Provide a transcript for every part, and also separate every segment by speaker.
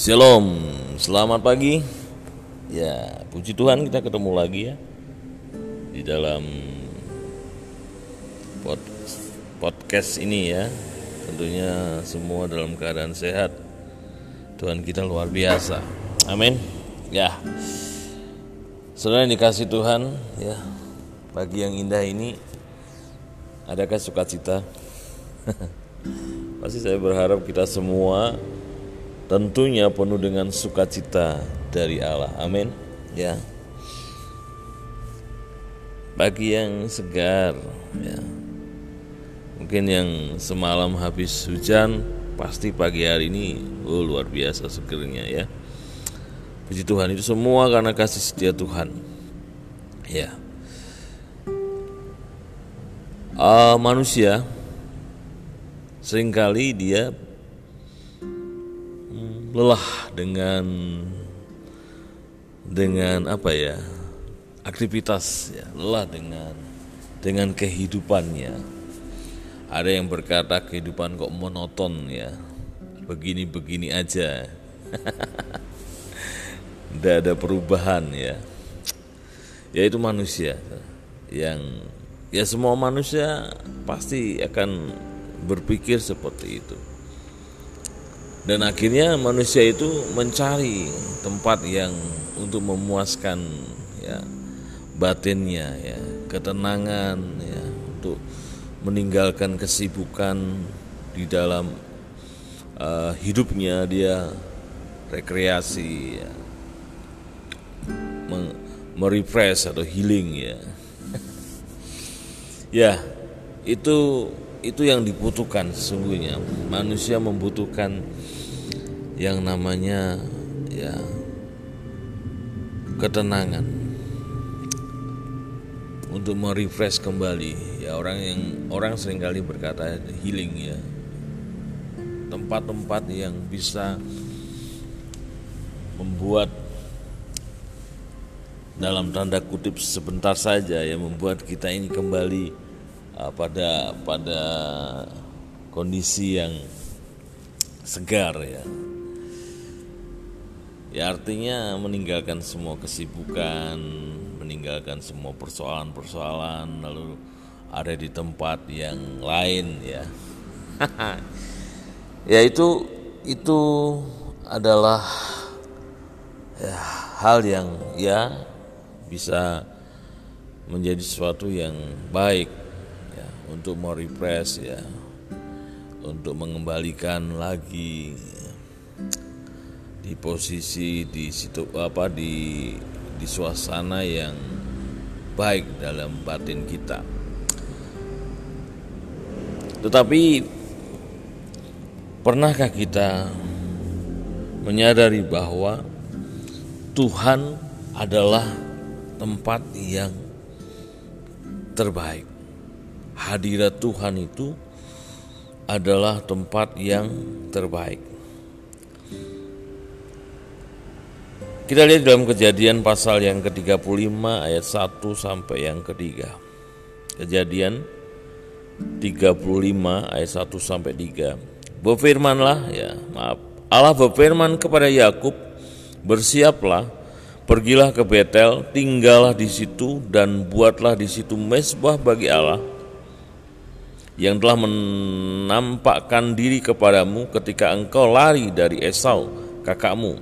Speaker 1: Shalom, selamat pagi. Ya, puji Tuhan kita ketemu lagi ya di dalam pod, podcast ini ya. Tentunya semua dalam keadaan sehat. Tuhan kita luar biasa. Amin. Ya. Saudara yang dikasih Tuhan, ya. Pagi yang indah ini adakah sukacita? Pasti saya berharap kita semua tentunya penuh dengan sukacita dari Allah. Amin. Ya. Bagi yang segar, ya. Mungkin yang semalam habis hujan, pasti pagi hari ini oh luar biasa segernya ya. Puji Tuhan itu semua karena kasih setia Tuhan. Ya. Uh, manusia sering kali dia lelah dengan dengan apa ya aktivitas ya lelah dengan dengan kehidupannya. Ada yang berkata kehidupan kok monoton ya begini-begini aja. Tidak ada perubahan ya. Ya itu manusia yang ya semua manusia pasti akan berpikir seperti itu dan akhirnya manusia itu mencari tempat yang untuk memuaskan ya batinnya ya ketenangan ya untuk meninggalkan kesibukan di dalam uh, hidupnya dia rekreasi ya merefresh atau healing ya. Ya itu itu yang dibutuhkan sesungguhnya. Manusia membutuhkan yang namanya ya ketenangan. Untuk merefresh kembali. Ya orang yang orang sering kali berkata healing ya. Tempat-tempat yang bisa membuat dalam tanda kutip sebentar saja ya membuat kita ini kembali uh, pada pada kondisi yang segar ya. Ya artinya meninggalkan semua kesibukan, meninggalkan semua persoalan-persoalan lalu ada di tempat yang lain ya. ya itu itu adalah ya, hal yang ya bisa menjadi sesuatu yang baik untuk merepress ya untuk mengembalikan lagi di posisi di situ apa di di suasana yang baik dalam batin kita. Tetapi pernahkah kita menyadari bahwa Tuhan adalah tempat yang terbaik? Hadirat Tuhan itu adalah tempat yang terbaik. Kita lihat dalam kejadian pasal yang ke-35 ayat 1 sampai yang ketiga. Kejadian 35 ayat 1 sampai 3. Berfirmanlah ya, maaf. Allah berfirman kepada Yakub, "Bersiaplah, pergilah ke Betel, tinggallah di situ dan buatlah di situ mesbah bagi Allah." Yang telah menampakkan diri kepadamu ketika engkau lari dari Esau, kakakmu.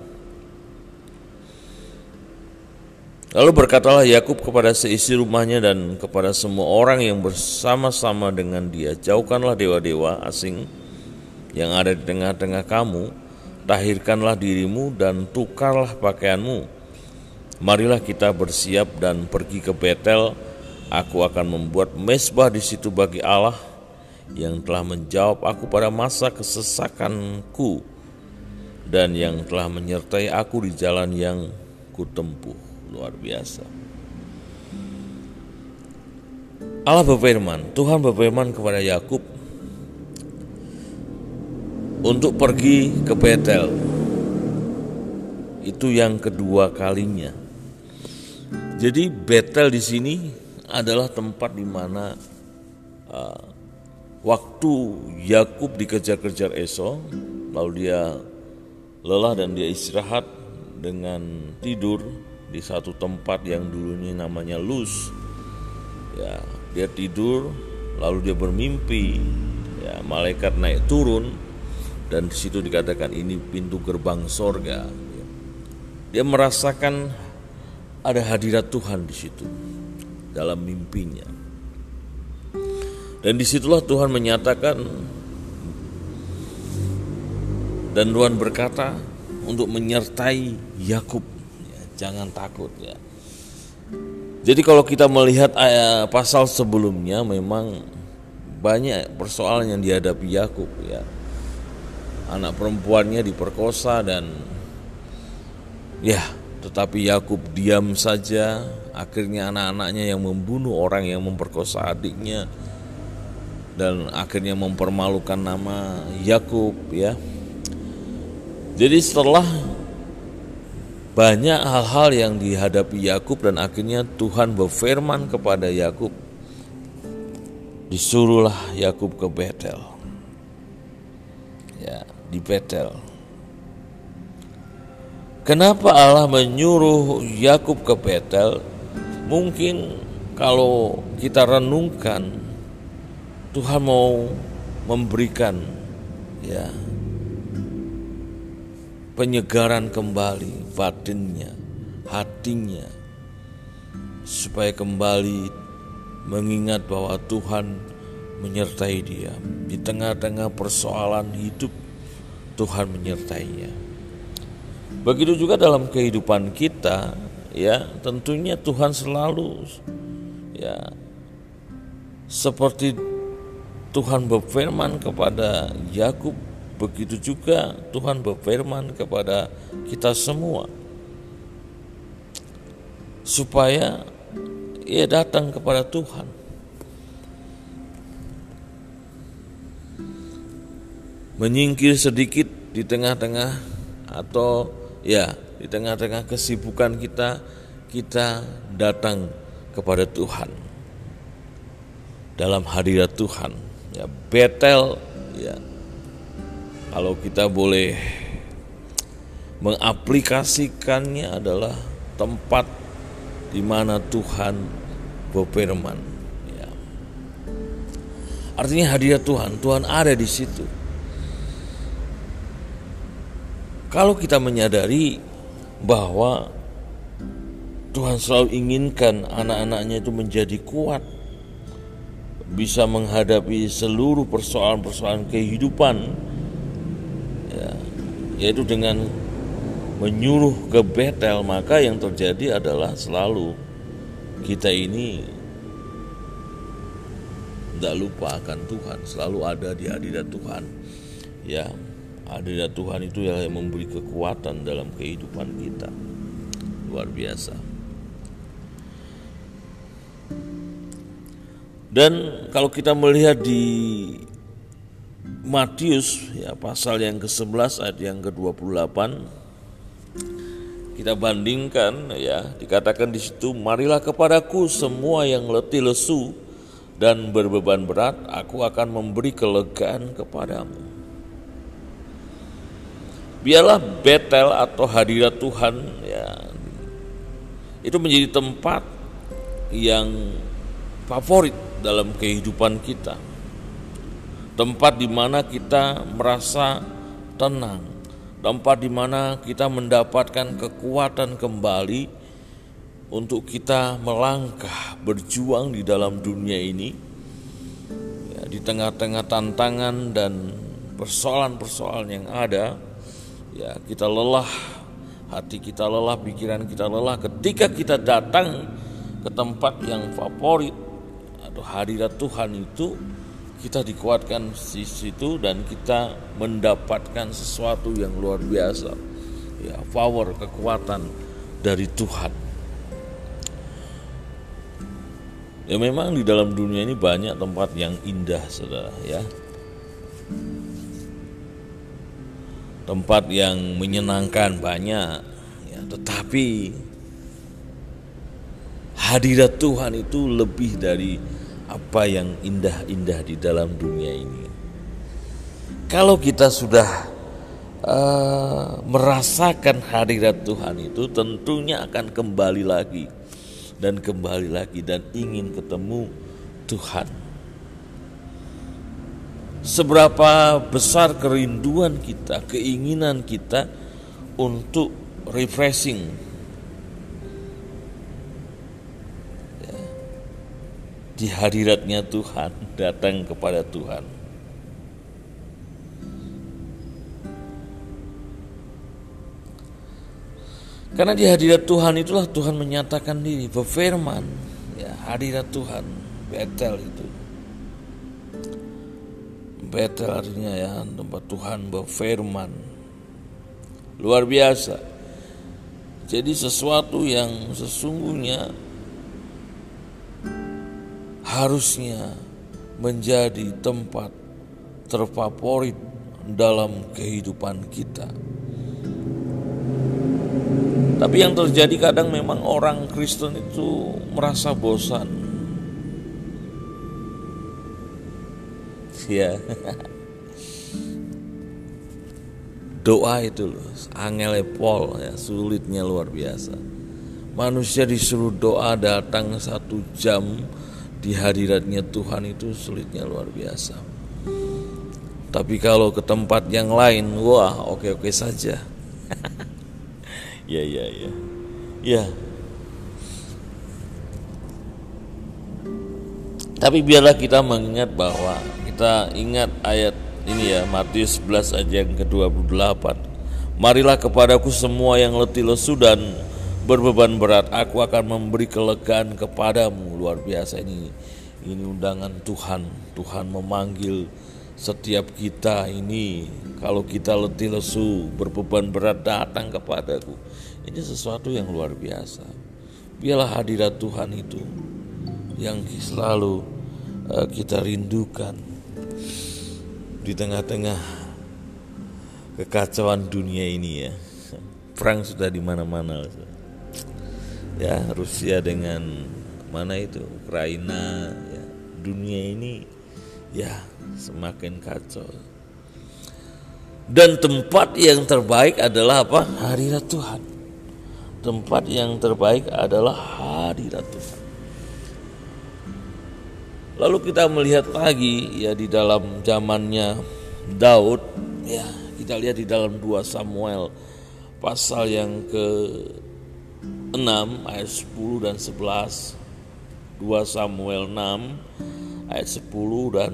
Speaker 1: Lalu berkatalah Yakub kepada seisi rumahnya dan kepada semua orang yang bersama-sama dengan dia, jauhkanlah dewa-dewa asing yang ada di tengah-tengah kamu, tahirkanlah dirimu dan tukarlah pakaianmu. Marilah kita bersiap dan pergi ke Betel. Aku akan membuat mesbah di situ bagi Allah yang telah menjawab aku pada masa kesesakanku dan yang telah menyertai aku di jalan yang kutempuh luar biasa. Allah berfirman, Tuhan berfirman kepada Yakub untuk pergi ke Betel. Itu yang kedua kalinya. Jadi Betel di sini adalah tempat di mana uh, waktu Yakub dikejar-kejar Esau, lalu dia lelah dan dia istirahat dengan tidur di satu tempat yang dulunya namanya Luz. Ya, dia tidur lalu dia bermimpi ya malaikat naik turun dan di situ dikatakan ini pintu gerbang sorga. Dia merasakan ada hadirat Tuhan di situ dalam mimpinya. Dan di situlah Tuhan menyatakan dan Tuhan berkata untuk menyertai Yakub, ya, jangan takut ya. Jadi kalau kita melihat ayat pasal sebelumnya memang banyak persoalan yang dihadapi Yakub ya. Anak perempuannya diperkosa dan ya, tetapi Yakub diam saja. Akhirnya anak-anaknya yang membunuh orang yang memperkosa adiknya dan akhirnya mempermalukan nama Yakub ya. Jadi setelah banyak hal-hal yang dihadapi Yakub dan akhirnya Tuhan berfirman kepada Yakub disuruhlah Yakub ke Betel. Ya, di Betel. Kenapa Allah menyuruh Yakub ke Betel? Mungkin kalau kita renungkan Tuhan mau memberikan ya penyegaran kembali batinnya, hatinya supaya kembali mengingat bahwa Tuhan menyertai dia di tengah-tengah persoalan hidup Tuhan menyertainya. Begitu juga dalam kehidupan kita ya tentunya Tuhan selalu ya seperti Tuhan berfirman kepada Yakub, begitu juga Tuhan berfirman kepada kita semua. Supaya ia datang kepada Tuhan. Menyingkir sedikit di tengah-tengah atau ya di tengah-tengah kesibukan kita, kita datang kepada Tuhan dalam hadirat Tuhan ya Betel ya kalau kita boleh mengaplikasikannya adalah tempat di mana Tuhan berfirman ya. artinya hadirat Tuhan Tuhan ada di situ kalau kita menyadari bahwa Tuhan selalu inginkan anak-anaknya itu menjadi kuat bisa menghadapi seluruh persoalan-persoalan kehidupan ya, yaitu dengan menyuruh ke Betel maka yang terjadi adalah selalu kita ini tidak lupa akan Tuhan selalu ada di hadirat Tuhan. Ya hadirat Tuhan itu yang memberi kekuatan dalam kehidupan kita. Luar biasa Dan kalau kita melihat di Matius ya pasal yang ke-11 ayat yang ke-28 kita bandingkan ya dikatakan di situ marilah kepadaku semua yang letih lesu dan berbeban berat aku akan memberi kelegaan kepadamu. Biarlah Betel atau hadirat Tuhan ya itu menjadi tempat yang favorit dalam kehidupan kita. Tempat di mana kita merasa tenang, tempat di mana kita mendapatkan kekuatan kembali untuk kita melangkah berjuang di dalam dunia ini. Ya, di tengah-tengah tantangan dan persoalan-persoalan yang ada ya kita lelah hati kita lelah pikiran kita lelah. Ketika kita datang ke tempat yang favorit atau hadirat Tuhan itu kita dikuatkan di situ dan kita mendapatkan sesuatu yang luar biasa. Ya power kekuatan dari Tuhan. Ya memang di dalam dunia ini banyak tempat yang indah saudara ya. Tempat yang menyenangkan banyak ya. Tetapi hadirat Tuhan itu lebih dari apa yang indah-indah di dalam dunia ini. Kalau kita sudah uh, merasakan hadirat Tuhan itu tentunya akan kembali lagi dan kembali lagi dan ingin ketemu Tuhan. Seberapa besar kerinduan kita, keinginan kita untuk refreshing di hadiratnya Tuhan, datang kepada Tuhan. Karena di hadirat Tuhan itulah Tuhan menyatakan diri, berfirman, ya hadirat Tuhan, Betel itu. Betel artinya ya tempat Tuhan berfirman. Luar biasa. Jadi sesuatu yang sesungguhnya harusnya menjadi tempat terfavorit dalam kehidupan kita. Tapi yang terjadi kadang memang orang Kristen itu merasa bosan. Ya. Doa itu loh, angel Paul ya, sulitnya luar biasa. Manusia disuruh doa datang satu jam di hadiratnya Tuhan itu sulitnya luar biasa. Tapi kalau ke tempat yang lain, wah oke-oke saja. Ya, ya, ya. Ya. Tapi biarlah kita mengingat bahwa kita ingat ayat ini ya Matius 11 ayat yang ke-28. Marilah kepadaku semua yang letih lesu dan berbeban berat, aku akan memberi kelegaan kepadamu. Luar biasa ini. Ini undangan Tuhan. Tuhan memanggil setiap kita ini kalau kita letih lesu berbeban berat datang kepadaku ini sesuatu yang luar biasa biarlah hadirat Tuhan itu yang selalu uh, kita rindukan di tengah-tengah kekacauan dunia ini ya perang sudah di mana-mana ya Rusia dengan mana itu Ukraina ya dunia ini ya semakin kacau. Dan tempat yang terbaik adalah apa? Hadirat Tuhan. Tempat yang terbaik adalah hadirat Tuhan. Lalu kita melihat lagi ya di dalam zamannya Daud ya kita lihat di dalam 2 Samuel pasal yang ke 6 ayat 10 dan 11 2 Samuel 6 ayat 10 dan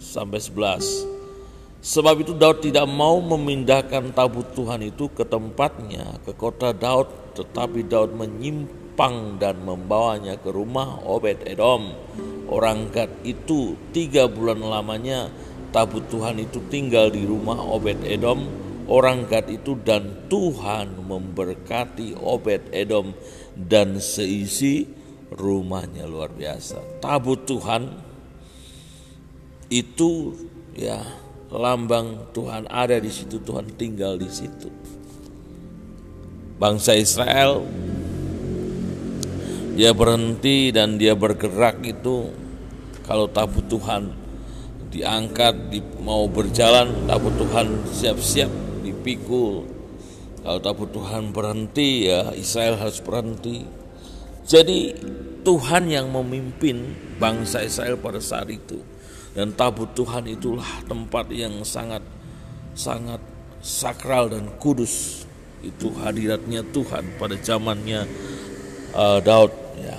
Speaker 1: sampai 11. Sebab itu Daud tidak mau memindahkan tabut Tuhan itu ke tempatnya, ke kota Daud, tetapi Daud menyimpang dan membawanya ke rumah Obed Edom. Orang Gad itu tiga bulan lamanya tabut Tuhan itu tinggal di rumah Obed Edom. Orang Gad itu dan Tuhan memberkati Obed Edom dan seisi rumahnya luar biasa. Tabut Tuhan itu ya lambang Tuhan ada di situ, Tuhan tinggal di situ. Bangsa Israel dia berhenti dan dia bergerak itu kalau tabut Tuhan diangkat di, mau berjalan tabut Tuhan siap-siap dipikul kalau tabut Tuhan berhenti ya Israel harus berhenti jadi Tuhan yang memimpin bangsa Israel pada saat itu dan tabut Tuhan itulah tempat yang sangat sangat sakral dan kudus. Itu hadiratnya Tuhan pada zamannya uh, Daud ya.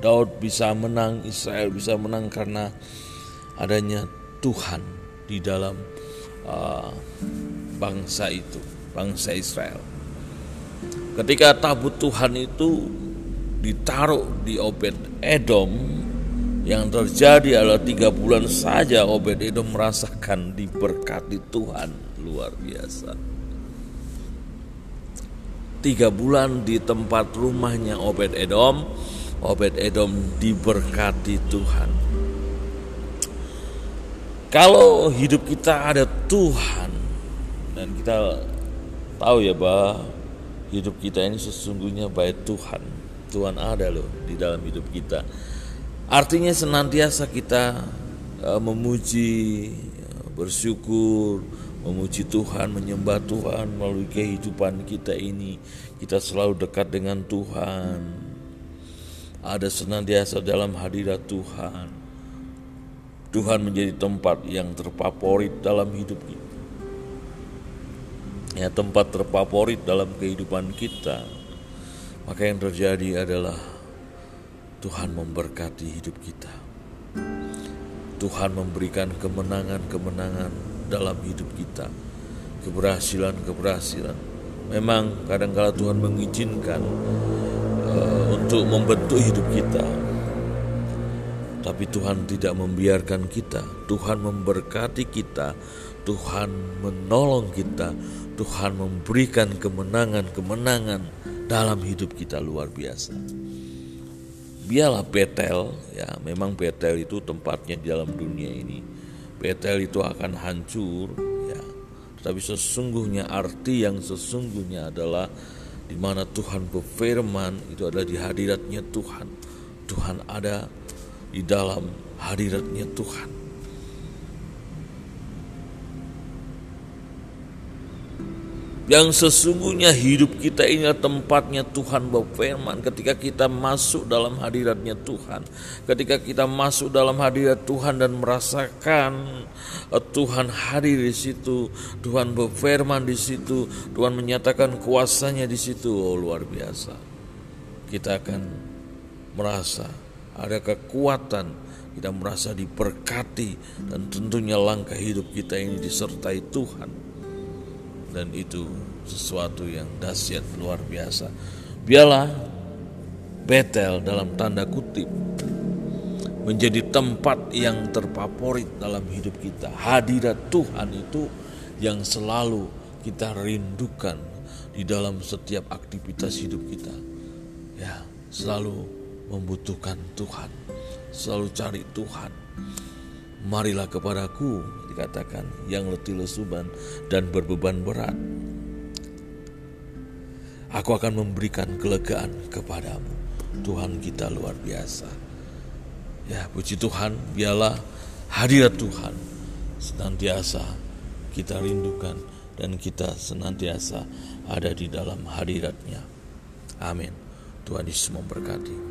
Speaker 1: Daud bisa menang, Israel bisa menang karena adanya Tuhan di dalam uh, bangsa itu, bangsa Israel. Ketika tabut Tuhan itu ditaruh di Obed Edom, yang terjadi adalah tiga bulan saja Obed Edom merasakan diberkati Tuhan luar biasa. Tiga bulan di tempat rumahnya Obed Edom, Obed Edom diberkati Tuhan. Kalau hidup kita ada Tuhan dan kita tahu ya bahwa hidup kita ini sesungguhnya baik Tuhan. Tuhan ada loh di dalam hidup kita Artinya senantiasa kita uh, memuji, bersyukur, memuji Tuhan, menyembah Tuhan melalui kehidupan kita ini. Kita selalu dekat dengan Tuhan. Ada senantiasa dalam hadirat Tuhan. Tuhan menjadi tempat yang terfavorit dalam hidup kita. Ya, tempat terfavorit dalam kehidupan kita. Maka yang terjadi adalah Tuhan memberkati hidup kita. Tuhan memberikan kemenangan-kemenangan dalam hidup kita, keberhasilan-keberhasilan. Memang kadang-kala Tuhan mengizinkan uh, untuk membentuk hidup kita, tapi Tuhan tidak membiarkan kita. Tuhan memberkati kita, Tuhan menolong kita, Tuhan memberikan kemenangan-kemenangan dalam hidup kita luar biasa. Biarlah Betel ya memang Betel itu tempatnya di dalam dunia ini. Betel itu akan hancur ya. Tetapi sesungguhnya arti yang sesungguhnya adalah di mana Tuhan berfirman itu adalah di hadiratnya Tuhan. Tuhan ada di dalam hadiratnya Tuhan Yang sesungguhnya hidup kita ini tempatnya Tuhan berfirman ketika kita masuk dalam hadiratnya Tuhan. Ketika kita masuk dalam hadirat Tuhan dan merasakan eh, Tuhan hadir di situ, Tuhan berfirman di situ, Tuhan menyatakan kuasanya di situ. Oh luar biasa. Kita akan merasa ada kekuatan, kita merasa diberkati dan tentunya langkah hidup kita ini disertai Tuhan dan itu sesuatu yang dahsyat luar biasa. Biarlah Betel dalam tanda kutip menjadi tempat yang terfavorit dalam hidup kita. Hadirat Tuhan itu yang selalu kita rindukan di dalam setiap aktivitas hidup kita. Ya, selalu membutuhkan Tuhan, selalu cari Tuhan. Marilah kepadaku dikatakan yang letih lesuban dan berbeban berat. Aku akan memberikan kelegaan kepadamu. Tuhan kita luar biasa. Ya, puji Tuhan, biarlah hadirat Tuhan senantiasa kita rindukan dan kita senantiasa ada di dalam hadiratnya. Amin. Tuhan Yesus memberkati.